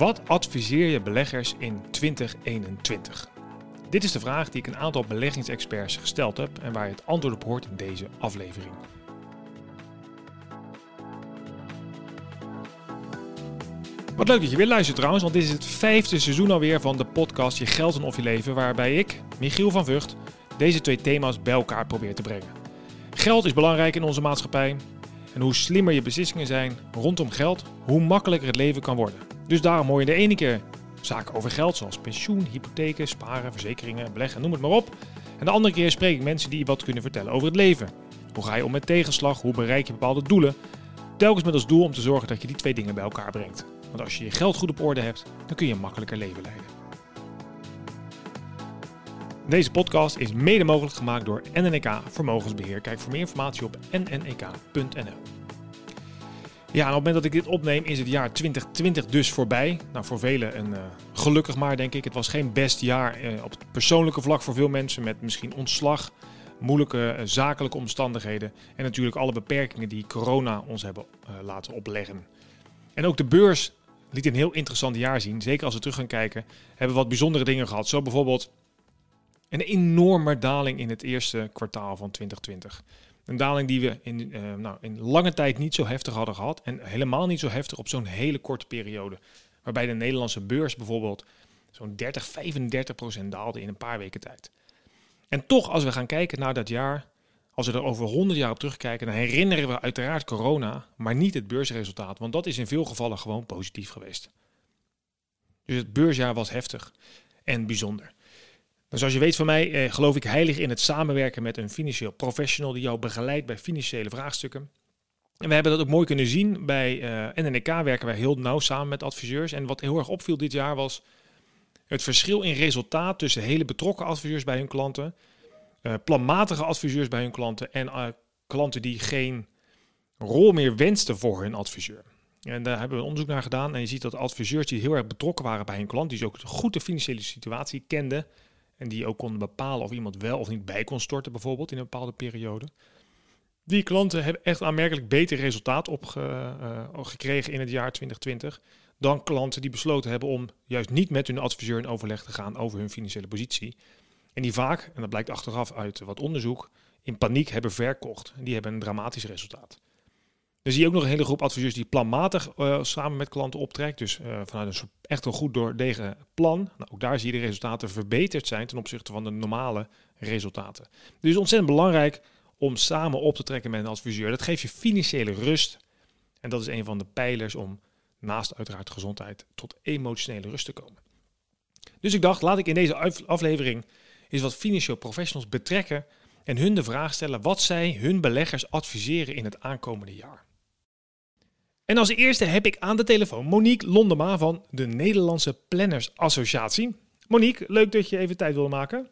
Wat adviseer je beleggers in 2021? Dit is de vraag die ik een aantal beleggingsexperts gesteld heb en waar je het antwoord op hoort in deze aflevering. Wat leuk dat je weer luistert trouwens, want dit is het vijfde seizoen alweer van de podcast Je Geld en Of Je Leven, waarbij ik, Michiel van Vught, deze twee thema's bij elkaar probeer te brengen. Geld is belangrijk in onze maatschappij en hoe slimmer je beslissingen zijn rondom geld, hoe makkelijker het leven kan worden. Dus daarom hoor je de ene keer zaken over geld, zoals pensioen, hypotheken, sparen, verzekeringen, beleggen, noem het maar op. En de andere keer spreek ik mensen die wat kunnen vertellen over het leven. Hoe ga je om met tegenslag? Hoe bereik je bepaalde doelen? Telkens met als doel om te zorgen dat je die twee dingen bij elkaar brengt. Want als je je geld goed op orde hebt, dan kun je een makkelijker leven leiden. Deze podcast is mede mogelijk gemaakt door NNEK Vermogensbeheer. Kijk voor meer informatie op nnek.nl. Ja, en op het moment dat ik dit opneem is het jaar 2020 dus voorbij. Nou, voor velen een uh, gelukkig maar, denk ik. Het was geen best jaar uh, op het persoonlijke vlak voor veel mensen met misschien ontslag, moeilijke uh, zakelijke omstandigheden en natuurlijk alle beperkingen die corona ons hebben laten opleggen. En ook de beurs liet een heel interessant jaar zien. Zeker als we terug gaan kijken, hebben we wat bijzondere dingen gehad. Zo bijvoorbeeld een enorme daling in het eerste kwartaal van 2020. Een daling die we in, uh, nou, in lange tijd niet zo heftig hadden gehad. En helemaal niet zo heftig op zo'n hele korte periode. Waarbij de Nederlandse beurs bijvoorbeeld zo'n 30, 35 procent daalde in een paar weken tijd. En toch, als we gaan kijken naar dat jaar, als we er over 100 jaar op terugkijken, dan herinneren we uiteraard corona, maar niet het beursresultaat. Want dat is in veel gevallen gewoon positief geweest. Dus het beursjaar was heftig en bijzonder. Dus zoals je weet van mij eh, geloof ik heilig in het samenwerken met een financieel professional die jou begeleidt bij financiële vraagstukken. En we hebben dat ook mooi kunnen zien. Bij uh, NNK werken wij heel nauw samen met adviseurs. En wat heel erg opviel dit jaar was het verschil in resultaat tussen hele betrokken adviseurs bij hun klanten, uh, planmatige adviseurs bij hun klanten en uh, klanten die geen rol meer wensten voor hun adviseur. En daar hebben we onderzoek naar gedaan. En je ziet dat adviseurs die heel erg betrokken waren bij hun klant, die ze ook goed de financiële situatie kenden, en die ook konden bepalen of iemand wel of niet bij kon storten, bijvoorbeeld in een bepaalde periode. Die klanten hebben echt aanmerkelijk beter resultaat opgekregen uh, in het jaar 2020 dan klanten die besloten hebben om juist niet met hun adviseur in overleg te gaan over hun financiële positie. En die vaak, en dat blijkt achteraf uit wat onderzoek, in paniek hebben verkocht. En die hebben een dramatisch resultaat. Dan zie je ook nog een hele groep adviseurs die planmatig uh, samen met klanten optrekt. Dus uh, vanuit een echt een goed doordegen plan. Nou, ook daar zie je de resultaten verbeterd zijn ten opzichte van de normale resultaten. Dus ontzettend belangrijk om samen op te trekken met een adviseur. Dat geeft je financiële rust. En dat is een van de pijlers om naast uiteraard gezondheid tot emotionele rust te komen. Dus ik dacht, laat ik in deze aflevering eens wat financieel professionals betrekken en hun de vraag stellen wat zij hun beleggers adviseren in het aankomende jaar. En als eerste heb ik aan de telefoon Monique Londema van de Nederlandse Planners Associatie. Monique, leuk dat je even tijd wilde maken.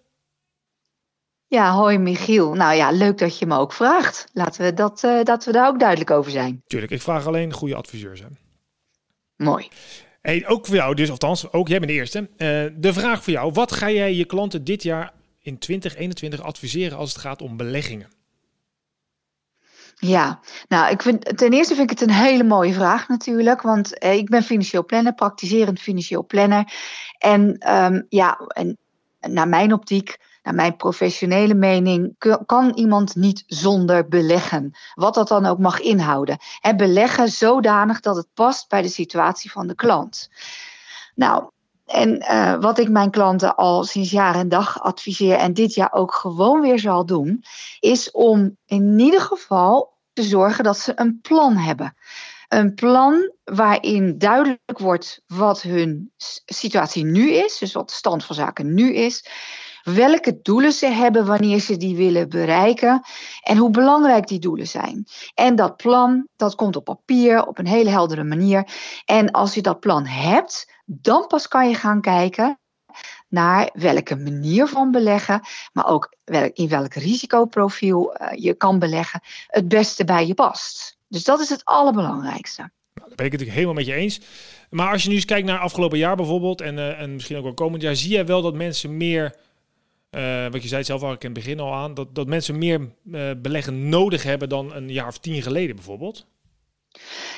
Ja, hoi Michiel. Nou ja, leuk dat je me ook vraagt. Laten we, dat, uh, dat we daar ook duidelijk over zijn. Tuurlijk, ik vraag alleen goede adviseurs. Hè. Mooi. Hey, ook voor jou dus, althans, ook jij bent de eerste. Uh, de vraag voor jou, wat ga jij je klanten dit jaar in 2021 adviseren als het gaat om beleggingen? Ja, nou, ik vind, ten eerste vind ik het een hele mooie vraag natuurlijk, want eh, ik ben financieel planner, praktiserend financieel planner. En um, ja, en naar mijn optiek, naar mijn professionele mening, kan iemand niet zonder beleggen. Wat dat dan ook mag inhouden. En beleggen zodanig dat het past bij de situatie van de klant. Nou, en uh, wat ik mijn klanten al sinds jaar en dag adviseer en dit jaar ook gewoon weer zal doen, is om in ieder geval te zorgen dat ze een plan hebben. Een plan waarin duidelijk wordt wat hun situatie nu is, dus wat de stand van zaken nu is. Welke doelen ze hebben wanneer ze die willen bereiken en hoe belangrijk die doelen zijn. En dat plan, dat komt op papier op een hele heldere manier. En als je dat plan hebt, dan pas kan je gaan kijken naar welke manier van beleggen, maar ook in welk risicoprofiel uh, je kan beleggen, het beste bij je past. Dus dat is het allerbelangrijkste. Nou, dat ben ik het natuurlijk helemaal met je eens. Maar als je nu eens kijkt naar afgelopen jaar bijvoorbeeld, en, uh, en misschien ook wel komend jaar, zie jij wel dat mensen meer, uh, wat je zei zelf al in het begin al aan, dat, dat mensen meer beleggen nodig hebben dan een jaar of tien geleden bijvoorbeeld?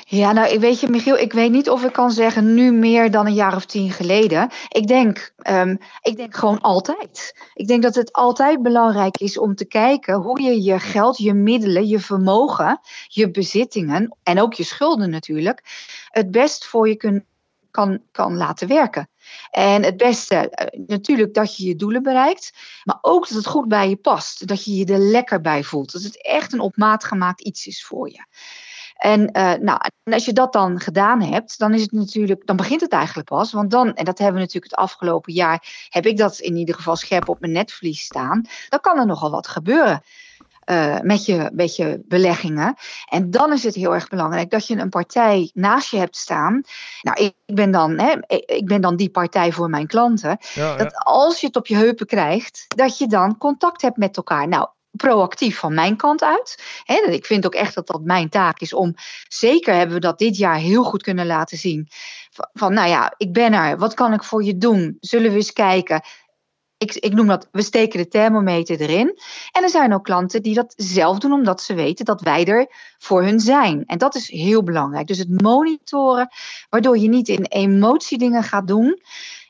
Ja, nou, weet je, Michiel, ik weet niet of ik kan zeggen nu meer dan een jaar of tien geleden. Ik denk, um, ik denk gewoon altijd. Ik denk dat het altijd belangrijk is om te kijken hoe je je geld, je middelen, je vermogen, je bezittingen en ook je schulden natuurlijk, het best voor je kun, kan, kan laten werken. En het beste, eh, natuurlijk dat je je doelen bereikt, maar ook dat het goed bij je past. Dat je je er lekker bij voelt. Dat het echt een op maat gemaakt iets is voor je. En, uh, nou, en als je dat dan gedaan hebt, dan is het natuurlijk, dan begint het eigenlijk pas. Want dan, en dat hebben we natuurlijk het afgelopen jaar, heb ik dat in ieder geval scherp op mijn netvlies staan. Dan kan er nogal wat gebeuren. Uh, met, je, met je beleggingen. En dan is het heel erg belangrijk dat je een partij naast je hebt staan. Nou, ik ben dan, hè, ik ben dan die partij voor mijn klanten. Ja. Dat als je het op je heupen krijgt, dat je dan contact hebt met elkaar. Nou, proactief van mijn kant uit. ik vind ook echt dat dat mijn taak is om, zeker hebben we dat dit jaar heel goed kunnen laten zien. Van, van nou ja, ik ben er, wat kan ik voor je doen? Zullen we eens kijken? Ik, ik, noem dat, we steken de thermometer erin. En er zijn ook klanten die dat zelf doen, omdat ze weten dat wij er voor hun zijn. En dat is heel belangrijk. Dus het monitoren, waardoor je niet in emotie dingen gaat doen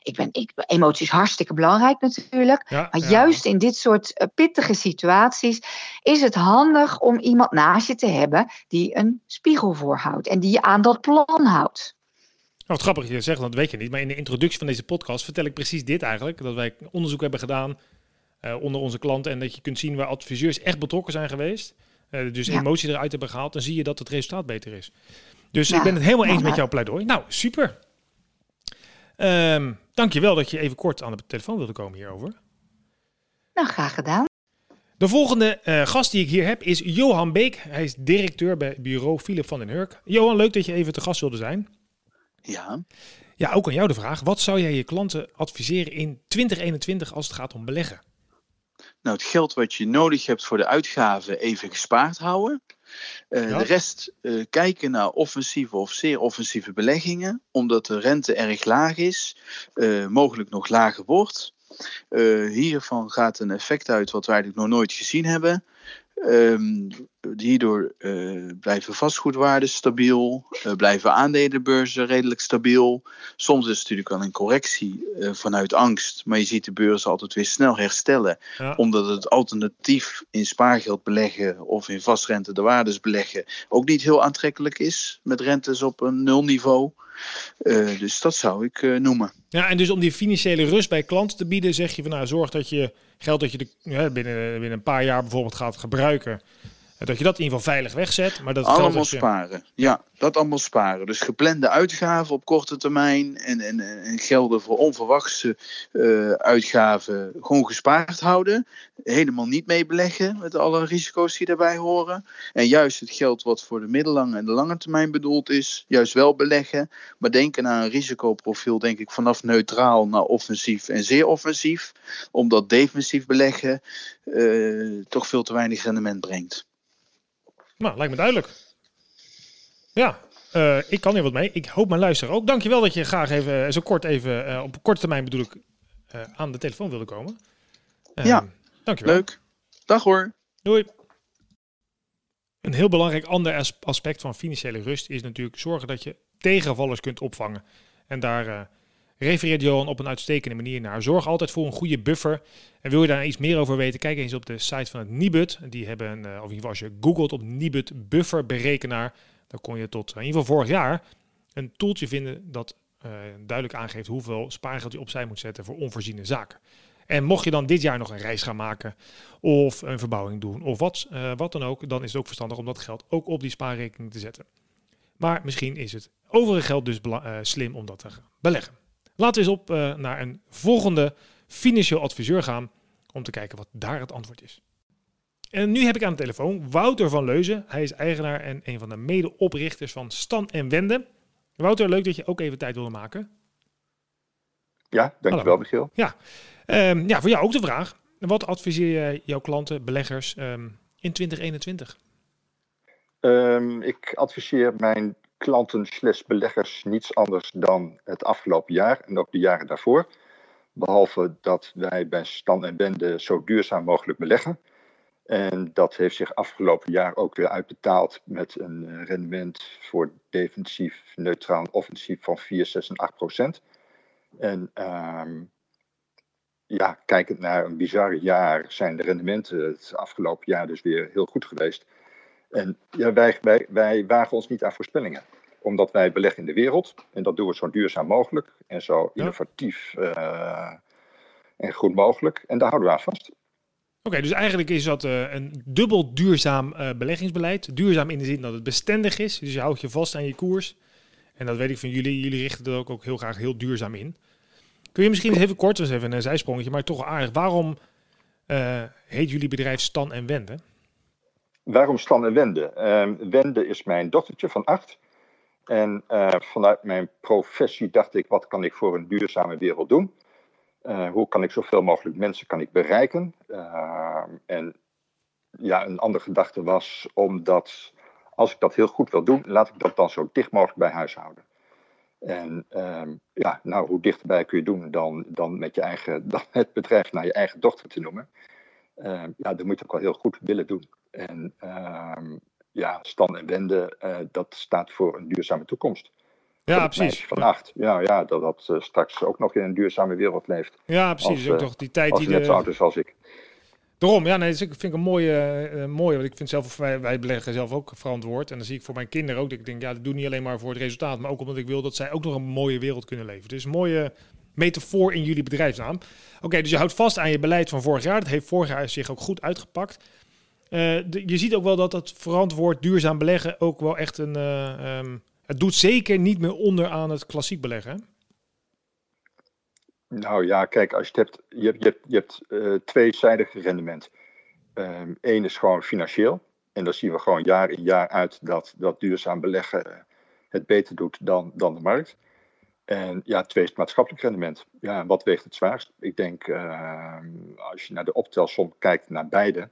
ik ben, ik, emoties hartstikke belangrijk natuurlijk. maar juist in dit soort uh, pittige situaties is het handig om iemand naast je te hebben die een spiegel voorhoudt en die je aan dat plan houdt. Nou, wat grappig je zegt, dat weet je niet. Maar in de introductie van deze podcast vertel ik precies dit eigenlijk. Dat wij onderzoek hebben gedaan uh, onder onze klanten. En dat je kunt zien waar adviseurs echt betrokken zijn geweest. Uh, dus emotie eruit hebben gehaald. Dan zie je dat het resultaat beter is. Dus ik ben het helemaal eens met jouw pleidooi. Nou, super. Um, dankjewel dat je even kort aan de telefoon wilde komen hierover. Nou, graag gedaan. De volgende uh, gast die ik hier heb is Johan Beek. Hij is directeur bij bureau Philip van den Hurk. Johan, leuk dat je even te gast wilde zijn. Ja. Ja, ook aan jou de vraag. Wat zou jij je klanten adviseren in 2021 als het gaat om beleggen? Nou, het geld wat je nodig hebt voor de uitgaven even gespaard houden. Uh, De rest uh, kijken naar offensieve of zeer offensieve beleggingen, omdat de rente erg laag is, uh, mogelijk nog lager wordt. hiervan gaat een effect uit wat we eigenlijk nog nooit gezien hebben. Um, hierdoor uh, blijven vastgoedwaarden stabiel, uh, blijven aandelenbeurzen redelijk stabiel. Soms is het natuurlijk wel een correctie uh, vanuit angst, maar je ziet de beurzen altijd weer snel herstellen, ja. omdat het alternatief in spaargeld beleggen of in vastrente de waardes beleggen ook niet heel aantrekkelijk is, met rentes op een nulniveau. dus dat zou ik noemen. Ja, en dus om die financiële rust bij klanten te bieden, zeg je van nou, zorg dat je geld dat je binnen, binnen een paar jaar bijvoorbeeld gaat gebruiken, dat je dat in ieder geval veilig wegzet. Maar dat allemaal dat je... sparen. Ja, dat allemaal sparen. Dus geplande uitgaven op korte termijn en, en, en gelden voor onverwachte uh, uitgaven gewoon gespaard houden. Helemaal niet mee beleggen met alle risico's die daarbij horen. En juist het geld wat voor de middellange en de lange termijn bedoeld is, juist wel beleggen. Maar denken naar een risicoprofiel, denk ik, vanaf neutraal naar offensief en zeer offensief. Omdat defensief beleggen uh, toch veel te weinig rendement brengt. Nou, lijkt me duidelijk. Ja, uh, ik kan hier wat mee. Ik hoop mijn luisteraar ook. Dankjewel dat je graag even, eh, zo kort even, uh, op korte termijn bedoel ik, uh, aan de telefoon wilde komen. ja, dankjewel. Leuk. Dag hoor. Doei. Een heel belangrijk ander aspect van financiële rust is natuurlijk zorgen dat je tegenvallers kunt opvangen. En daar refereert Johan op een uitstekende manier naar. Zorg altijd voor een goede buffer. En wil je daar iets meer over weten, kijk eens op de site van het Nibud. Die hebben, een, of in ieder geval als je googelt op Nibud buffer berekenaar, dan kon je tot in ieder geval vorig jaar een toeltje vinden dat uh, duidelijk aangeeft hoeveel spaargeld je opzij moet zetten voor onvoorziene zaken. En mocht je dan dit jaar nog een reis gaan maken of een verbouwing doen of wat, wat dan ook, dan is het ook verstandig om dat geld ook op die spaarrekening te zetten. Maar misschien is het overige geld dus slim om dat te beleggen. Laten we eens op uh, naar een volgende financieel adviseur gaan om te kijken wat daar het antwoord is. En nu heb ik aan de telefoon Wouter van Leuzen. Hij is eigenaar en een van de medeoprichters van Stan en Wende. Wouter, leuk dat je ook even tijd wilde maken. Ja, dankjewel Michiel. Ja. Um, ja, voor jou ook de vraag. Wat adviseer je jouw klanten, beleggers, um, in 2021? Um, ik adviseer mijn klanten slash beleggers niets anders dan het afgelopen jaar en ook de jaren daarvoor. Behalve dat wij bij Stan en Wende zo duurzaam mogelijk beleggen. En dat heeft zich afgelopen jaar ook weer uitbetaald met een rendement voor defensief, neutraal en offensief van 4, 6 en 8 procent. En um, ja, kijkend naar een bizar jaar zijn de rendementen het afgelopen jaar dus weer heel goed geweest. En ja, wij, wij, wij wagen ons niet aan voorspellingen omdat wij beleggen in de wereld. En dat doen we zo duurzaam mogelijk en zo innovatief uh, en goed mogelijk. En daar houden we aan vast. Oké, dus eigenlijk is dat uh, een dubbel duurzaam uh, beleggingsbeleid. Duurzaam in de zin dat het bestendig is. Dus je houdt je vast aan je koers. En dat weet ik van jullie. Jullie richten er ook, ook heel graag heel duurzaam in. Kun je misschien even kort, dus even een zijsprongetje, maar toch aardig. Waarom heet jullie bedrijf Stan en Wende? Waarom Stan en Wende? Uh, Wende is mijn dochtertje van acht. En uh, vanuit mijn professie dacht ik, wat kan ik voor een duurzame wereld doen? Uh, hoe kan ik zoveel mogelijk mensen kan ik bereiken? Uh, en ja, een andere gedachte was, omdat als ik dat heel goed wil doen, laat ik dat dan zo dicht mogelijk bij huis houden. En um, ja, nou, hoe dichterbij kun je doen dan, dan met je eigen, dan het bedrijf naar je eigen dochter te noemen? Uh, ja, dat moet je ook wel heel goed willen doen. En um, ja, Stan en Wende, uh, dat staat voor een duurzame toekomst. Ja, precies. Van acht. Ja, ja, dat dat uh, straks ook nog in een duurzame wereld leeft. Ja, precies. Als, ook toch die tijd als die net zo oud is als ik. Daarom, ja, nee, dat vind ik een mooie, uh, mooie want ik vind zelf, wij, wij beleggen zelf ook verantwoord. En dan zie ik voor mijn kinderen ook, dat ik denk, ja, dat doe niet alleen maar voor het resultaat, maar ook omdat ik wil dat zij ook nog een mooie wereld kunnen leven. Dus een mooie metafoor in jullie bedrijfsnaam. Oké, dus je houdt vast aan je beleid van vorig jaar. Dat heeft vorig jaar zich ook goed uitgepakt. De, je ziet ook wel dat het verantwoord duurzaam beleggen ook wel echt een... Uh, um, het doet zeker niet meer onder aan het klassiek beleggen. Nou ja, kijk, als je hebt, je hebt, je hebt, je hebt uh, tweezijdig rendement. Eén um, is gewoon financieel. En dan zien we gewoon jaar in jaar uit dat, dat duurzaam beleggen het beter doet dan, dan de markt. En ja, twee is het maatschappelijk rendement. Ja, wat weegt het zwaarst? Ik denk, uh, als je naar de optelsom kijkt naar beide.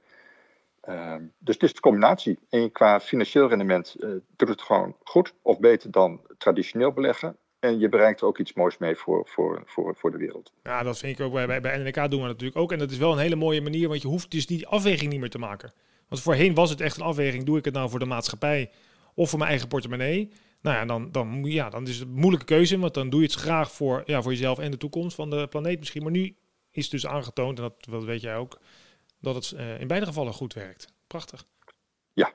Uh, dus het is de combinatie. En qua financieel rendement uh, doet het gewoon goed of beter dan traditioneel beleggen. En je bereikt er ook iets moois mee voor, voor, voor, voor de wereld. Ja, dat vind ik ook. Bij, bij, doen we natuurlijk ook. En dat is wel een hele mooie manier, want je hoeft dus die afweging niet meer te maken. Want voorheen was het echt een afweging. Doe ik het nou voor de maatschappij of voor mijn eigen portemonnee? Nou ja, dan, dan, ja, dan is het een moeilijke keuze. Want dan doe je het graag voor, ja, voor jezelf en de toekomst van de planeet misschien. Maar nu is dus aangetoond, en dat, dat weet jij ook, dat het uh, in beide gevallen goed werkt. Prachtig. Ja.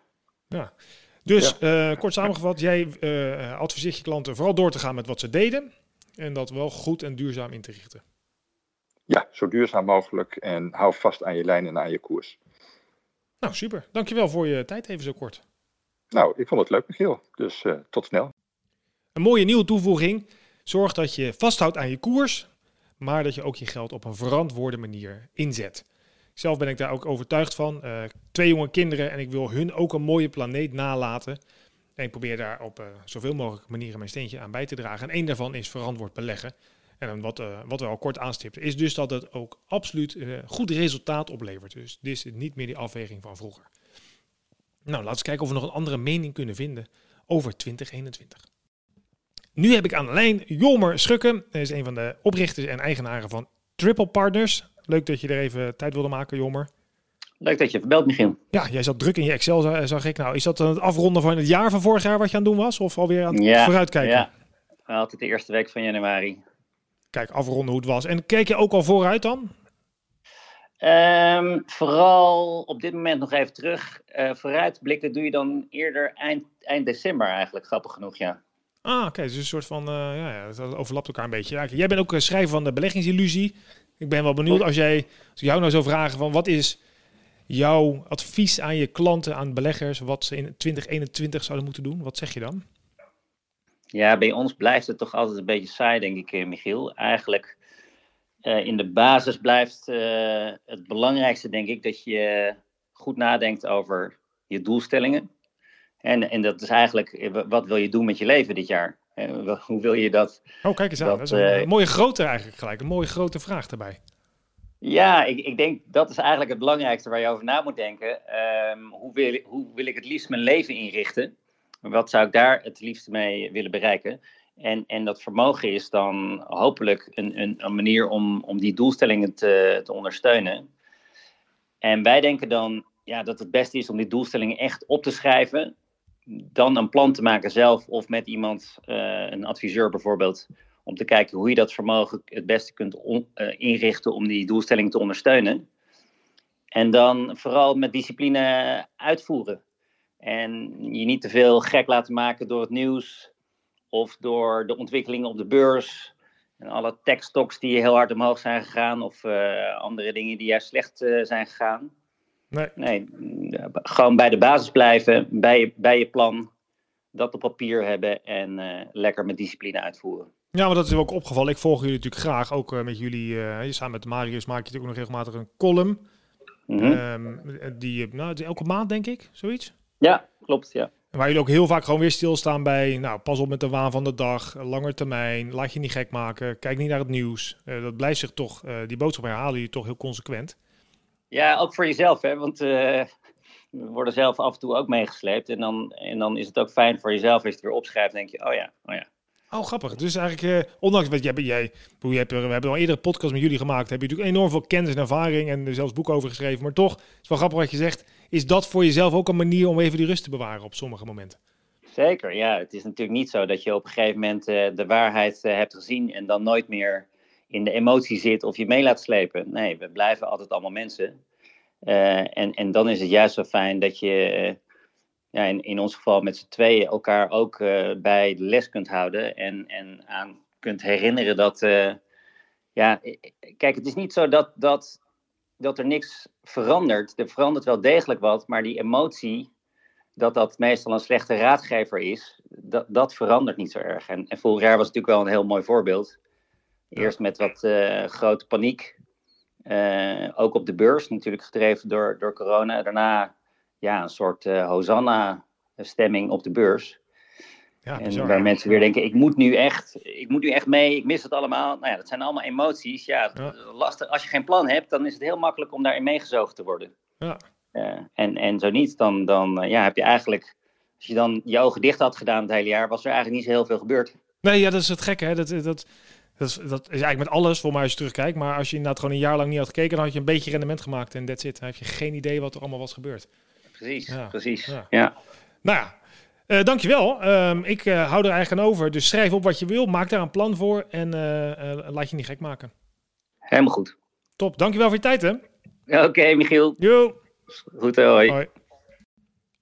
Ja. Dus ja. Uh, kort samengevat, jij uh, adviseert je klanten vooral door te gaan met wat ze deden. En dat wel goed en duurzaam in te richten. Ja, zo duurzaam mogelijk. En hou vast aan je lijn en aan je koers. Nou, super. Dankjewel voor je tijd even zo kort. Nou, ik vond het leuk, Michiel. Dus uh, tot snel. Een mooie nieuwe toevoeging. Zorg dat je vasthoudt aan je koers, maar dat je ook je geld op een verantwoorde manier inzet. Zelf ben ik daar ook overtuigd van. Uh, twee jonge kinderen en ik wil hun ook een mooie planeet nalaten. En ik probeer daar op uh, zoveel mogelijk manieren mijn steentje aan bij te dragen. En één daarvan is verantwoord beleggen. En wat, uh, wat we al kort aanstipten, is dus dat het ook absoluut goed resultaat oplevert. Dus dit is niet meer die afweging van vroeger. Nou, laten we kijken of we nog een andere mening kunnen vinden over 2021. Nu heb ik aan de lijn Jolmer Schukken. Hij is een van de oprichters en eigenaren van Triple Partners. Leuk dat je er even tijd wilde maken, Jolmer. Leuk dat je verbelt, Michiel. Ja, jij zat druk in je Excel, zag ik. Nou, is dat het afronden van het jaar van vorig jaar wat je aan het doen was? Of alweer aan het ja, vooruitkijken? Ja, altijd de eerste week van januari. Kijk, afronden hoe het was. En kijk je ook al vooruit dan? Um, vooral op dit moment nog even terug. Uh, vooruitblikken doe je dan eerder eind, eind december eigenlijk, grappig genoeg, ja. Ah, oké. Okay. Dus een soort van, uh, ja, ja, dat overlapt elkaar een beetje. Ja, jij bent ook schrijver van de beleggingsillusie. Ik ben wel benieuwd als jij, als ik jou nou zou vragen van wat is jouw advies aan je klanten, aan beleggers, wat ze in 2021 zouden moeten doen? Wat zeg je dan? Ja, bij ons blijft het toch altijd een beetje saai, denk ik, Michiel. Eigenlijk in de basis blijft uh, het belangrijkste, denk ik, dat je goed nadenkt over je doelstellingen. En, en dat is eigenlijk, wat wil je doen met je leven dit jaar? Hoe wil je dat? Oh, kijk eens aan. Dat, dat is een, mooie grote eigenlijk gelijk. Een mooie grote vraag daarbij. Ja, ik, ik, denk dat is eigenlijk het belangrijkste waar je over na moet denken. Um, hoe, wil, hoe wil ik het liefst mijn leven inrichten? Wat zou ik daar het liefst mee willen bereiken? En, en dat vermogen is dan hopelijk een, een, een manier om, om die doelstellingen te, te ondersteunen. En wij denken dan ja, dat het beste is om die doelstellingen echt op te schrijven. Dan een plan te maken zelf of met iemand, uh, een adviseur bijvoorbeeld, om te kijken hoe je dat vermogen het beste kunt uh, inrichten om die doelstelling te ondersteunen. En dan vooral met discipline uitvoeren. En je niet te veel gek laten maken door het nieuws of door de ontwikkelingen op de beurs. En alle tech-stocks die heel hard omhoog zijn gegaan of uh, andere dingen die juist slecht uh, zijn gegaan. Nee. nee, gewoon bij de basis blijven, bij je, bij je plan, dat op papier hebben en uh, lekker met discipline uitvoeren. Ja, maar dat is ook opgevallen. Ik volg jullie natuurlijk graag, ook met jullie. samen met Marius maak je natuurlijk ook nog regelmatig een column. Mm -hmm. um, die, nou, elke maand denk ik, zoiets. Ja, klopt, ja. Waar jullie ook heel vaak gewoon weer stilstaan bij, nou, pas op met de waan van de dag, langer termijn, laat je niet gek maken, kijk niet naar het nieuws. Uh, dat blijft zich toch, uh, die boodschap herhalen jullie toch heel consequent. Ja, ook voor jezelf, hè, want uh, we worden zelf af en toe ook meegesleept. En dan, en dan is het ook fijn voor jezelf als je het weer opschrijft, denk je, oh ja, oh ja. Oh, grappig. Dus eigenlijk, ondanks wat jij, hebt, we hebben al eerder een podcast met jullie gemaakt, heb je natuurlijk enorm veel kennis en ervaring en er zelfs boeken over geschreven. Maar toch, het is wel grappig wat je zegt is dat voor jezelf ook een manier om even die rust te bewaren op sommige momenten? Zeker, ja. Het is natuurlijk niet zo dat je op een gegeven moment uh, de waarheid uh, hebt gezien en dan nooit meer in de emotie zit of je mee laat slepen. Nee, we blijven altijd allemaal mensen. Uh, en, en dan is het juist zo fijn dat je, ja, in, in ons geval met z'n tweeën, elkaar ook bij de les kunt houden en, en aan kunt herinneren dat. ja, kijk, het is niet zo dat, dat dat er niks verandert. Er verandert wel degelijk wat, maar die emotie, dat dat meestal een slechte raadgever is, dat, dat verandert niet zo erg. En, en vorig jaar was natuurlijk wel een heel mooi voorbeeld. Eerst met wat uh, grote paniek, uh, ook op de beurs, natuurlijk gedreven door, door corona. Daarna ja, een soort uh, Hosanna-stemming op de beurs. Ja, en waar mensen weer denken, ik moet nu echt, ik moet nu echt mee, ik mis het allemaal. Nou ja, dat zijn allemaal emoties. Ja, ja. Lastig. Als je geen plan hebt, dan is het heel makkelijk om daarin meegezogen te worden. Ja. Uh, en, en zo niet, dan, dan uh, ja, heb je eigenlijk, als je dan je ogen dicht had gedaan het hele jaar, was er eigenlijk niet zo heel veel gebeurd. Nee, ja, dat is het gekke. Hè? Dat, dat, dat, is, dat is eigenlijk met alles, voor mij als je terugkijkt. Maar als je inderdaad gewoon een jaar lang niet had gekeken, dan had je een beetje rendement gemaakt en that's it. Dan heb je geen idee wat er allemaal was gebeurd. Precies, ja. precies. Ja. ja. Nou ja, uh, dankjewel. Um, ik uh, hou er eigenlijk aan over. Dus schrijf op wat je wil, maak daar een plan voor en uh, laat je niet gek maken. Helemaal goed. Top, dankjewel voor je tijd hè. Oké, okay, Michiel. Jo. Goed, hoi. hoi.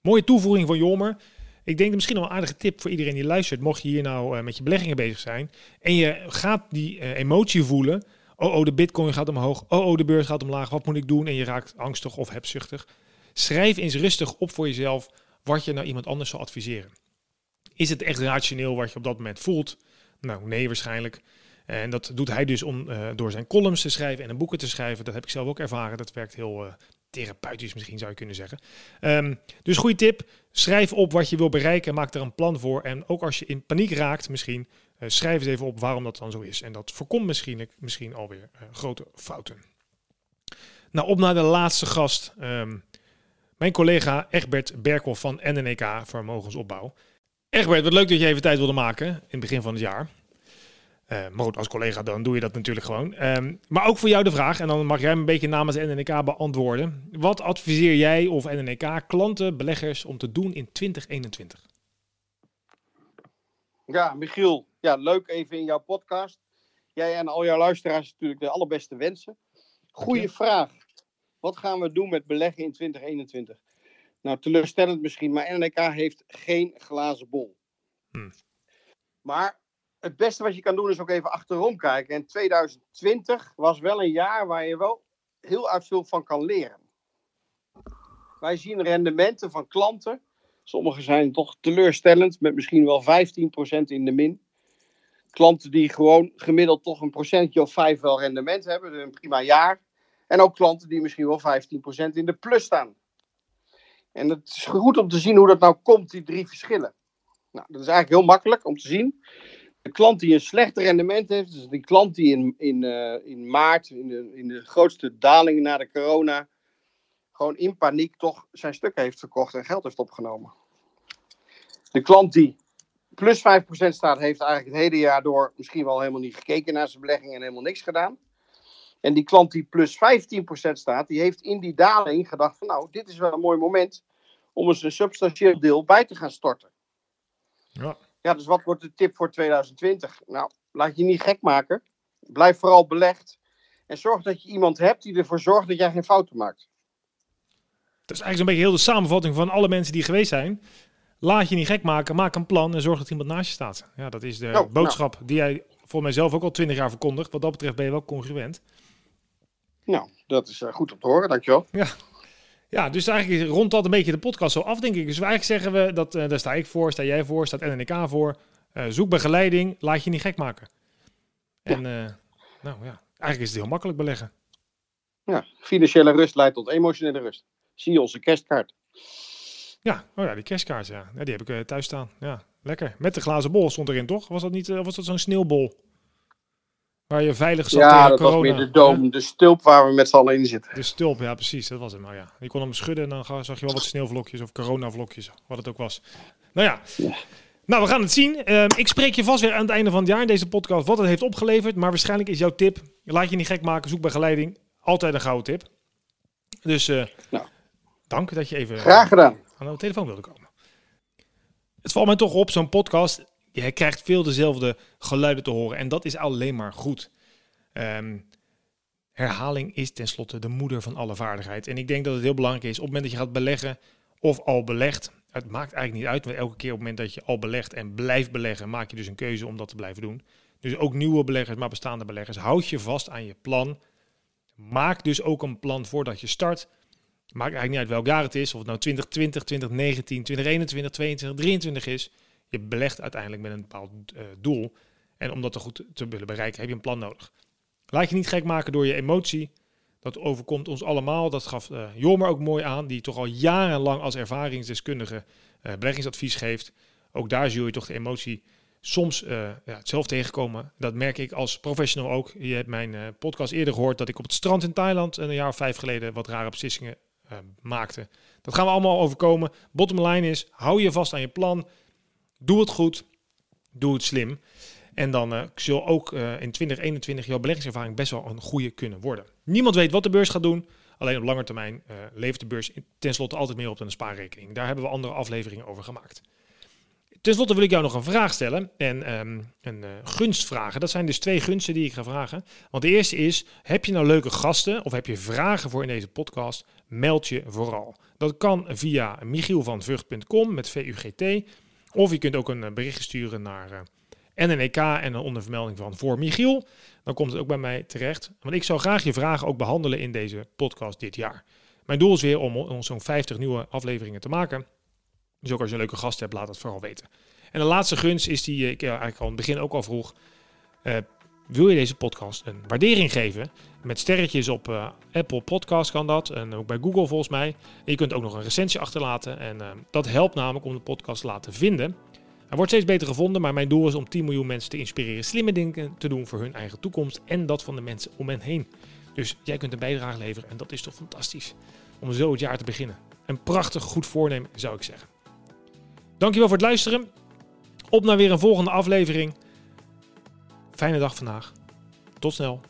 Mooie toevoeging van Jomer. Ik denk misschien wel een aardige tip voor iedereen die luistert. Mocht je hier nou met je beleggingen bezig zijn en je gaat die emotie voelen. Oh, oh, de bitcoin gaat omhoog. Oh, oh, de beurs gaat omlaag. Wat moet ik doen? En je raakt angstig of hebzuchtig. Schrijf eens rustig op voor jezelf wat je naar iemand anders zou adviseren. Is het echt rationeel wat je op dat moment voelt? Nou, nee, waarschijnlijk. En dat doet hij dus om, uh, door zijn columns te schrijven en een boeken te schrijven. Dat heb ik zelf ook ervaren. Dat werkt heel uh, therapeutisch, misschien zou je kunnen zeggen. Um, dus goede tip. Schrijf op wat je wil bereiken. Maak er een plan voor. En ook als je in paniek raakt, misschien uh, schrijf eens even op waarom dat dan zo is. En dat voorkomt misschien, misschien alweer grote fouten. Nou, op naar de laatste gast. Um, mijn collega Egbert Berkel van NNEK Vermogensopbouw. Egbert, wat leuk dat je even tijd wilde maken in het begin van het jaar. Uh, maar goed, als collega dan doe je dat natuurlijk gewoon. Um, maar ook voor jou de vraag, en dan mag jij een beetje namens NNEK beantwoorden. Wat adviseer jij of NNEK klanten, beleggers om te doen in 2021? Ja, Michiel, ja, leuk even in jouw podcast. Jij en al jouw luisteraars natuurlijk de allerbeste wensen. Goeie vraag. Wat gaan we doen met beleggen in 2021? Nou, teleurstellend misschien, maar NNK heeft geen glazen bol. Hmm. Maar het beste wat je kan doen is ook even achterom kijken. En 2020 was wel een jaar waar je wel heel uit veel van kan leren. Wij zien rendementen van klanten. Sommige zijn toch teleurstellend, met misschien wel 15% in de min. Klanten die gewoon gemiddeld toch een procentje of vijf wel rendement hebben, dus een prima jaar. En ook klanten die misschien wel 15% in de plus staan. En het is goed om te zien hoe dat nou komt, die drie verschillen. Nou, dat is eigenlijk heel makkelijk om te zien. De klant die een slecht rendement heeft, dus die klant die in, in, uh, in maart, in de, in de grootste daling na de corona, gewoon in paniek toch zijn stuk heeft verkocht en geld heeft opgenomen. De klant die plus 5% staat, heeft eigenlijk het hele jaar door misschien wel helemaal niet gekeken naar zijn belegging en helemaal niks gedaan. En die klant die plus 15% staat, die heeft in die daling gedacht van nou, dit is wel een mooi moment om eens een substantieel deel bij te gaan storten. Ja. Ja, dus wat wordt de tip voor 2020? Nou, laat je niet gek maken. Blijf vooral belegd. En zorg dat je iemand hebt die ervoor zorgt dat jij geen fouten maakt. Dat is eigenlijk zo'n beetje heel de samenvatting van alle mensen die geweest zijn. Laat je niet gek maken, maak een plan en zorg dat iemand naast je staat. Ja, dat is de nou. boodschap die jij voor mijzelf ook al twintig jaar verkondigt. Wat dat betreft ben je wel congruent. Nou, dat is uh, goed om te horen, dankjewel. Ja. Ja, dus eigenlijk rond dat een beetje de podcast zo af, denk ik. Dus eigenlijk zeggen we, dat, uh, daar sta ik voor, sta jij voor, staat NNK voor. Uh, zoek begeleiding, laat je niet gek maken. En ja. nou ja, eigenlijk is het heel makkelijk beleggen. Ja, financiële rust leidt tot emotionele rust. Zie je onze kerstkaart. Ja, oh ja, die kerstkaart, ja. ja die heb ik uh, thuis staan. Ja, lekker. Met de glazen bol stond erin, toch? Was dat niet, uh, was dat zo'n sneeuwbol? Waar je veilig zat Ja, dat corona. was meer de doom, de stulp waar we met z'n allen in zitten. De stulp, ja precies, dat was het maar ja. Je kon hem schudden en dan zag je wel wat sneeuwvlokjes of coronavlokjes, wat het ook was. Nou ja, ja. nou we gaan het zien. Uh, ik spreek je vast weer aan het einde van het jaar in deze podcast wat het heeft opgeleverd. Maar waarschijnlijk is jouw tip, laat je niet gek maken, zoek begeleiding. Altijd een gouden tip. Dus uh, nou. dank dat je even Graag gedaan. aan de telefoon wilde komen. Het valt mij toch op, zo'n podcast, je krijgt veel dezelfde geluiden te horen. En dat is alleen maar goed. Um, herhaling is tenslotte de moeder van alle vaardigheid. En ik denk dat het heel belangrijk is, op het moment dat je gaat beleggen of al belegt, het maakt eigenlijk niet uit, want elke keer op het moment dat je al belegt en blijft beleggen, maak je dus een keuze om dat te blijven doen. Dus ook nieuwe beleggers, maar bestaande beleggers, houd je vast aan je plan. Maak dus ook een plan voordat je start. Maakt eigenlijk niet uit welk jaar het is, of het nou 2020, 2019, 2021, 2022, 2023 is. Je belegt uiteindelijk met een bepaald uh, doel. En om dat goed te willen bereiken, heb je een plan nodig. Laat je niet gek maken door je emotie. Dat overkomt ons allemaal. Dat gaf uh, Jormer ook mooi aan, die toch al jarenlang als ervaringsdeskundige uh, beleggingsadvies geeft. Ook daar zul je toch de emotie soms uh, ja, zelf tegenkomen. Dat merk ik als professional ook. Je hebt mijn podcast eerder gehoord dat ik op het strand in Thailand een jaar of vijf geleden wat rare beslissingen maakte. Dat gaan we allemaal overkomen. Bottom line is, hou je vast aan je plan. Doe het goed. Doe het slim. En dan uh, zal ook uh, in 2021 jouw beleggingservaring best wel een goede kunnen worden. Niemand weet wat de beurs gaat doen. Alleen op lange termijn uh, levert de beurs tenslotte altijd meer op dan een spaarrekening. Daar hebben we andere afleveringen over gemaakt. Ten slotte wil ik jou nog een vraag stellen. En um, een uh, gunst vragen. Dat zijn dus twee gunsten die ik ga vragen. Want de eerste is: heb je nou leuke gasten of heb je vragen voor in deze podcast? Meld je vooral. Dat kan via michielvanvugt.com met VUGT. Of je kunt ook een bericht sturen naar uh, NNEK en een ondervermelding van voor Michiel. Dan komt het ook bij mij terecht. Want ik zou graag je vragen ook behandelen in deze podcast dit jaar. Mijn doel is weer om, zo'n 50 nieuwe afleveringen te maken. Dus ook als je een leuke gast hebt, laat het vooral weten. En de laatste gunst is die ik eigenlijk al in het begin ook al vroeg. Wil je deze podcast een waardering geven? Met sterretjes op uh, Apple Podcast kan dat. En ook bij Google volgens mij. Je kunt ook nog een recensie achterlaten. En uh, dat helpt namelijk om de podcast te laten vinden. Hij wordt steeds beter gevonden, maar mijn doel is om 10 miljoen mensen te inspireren slimme dingen te doen voor hun eigen toekomst en dat van de mensen om hen heen. Dus jij kunt een bijdrage leveren en dat is toch fantastisch om zo het jaar te beginnen. Een prachtig goed voornemen zou ik zeggen. Dankjewel voor het luisteren. Op naar weer een volgende aflevering. Fijne dag vandaag. Tot snel.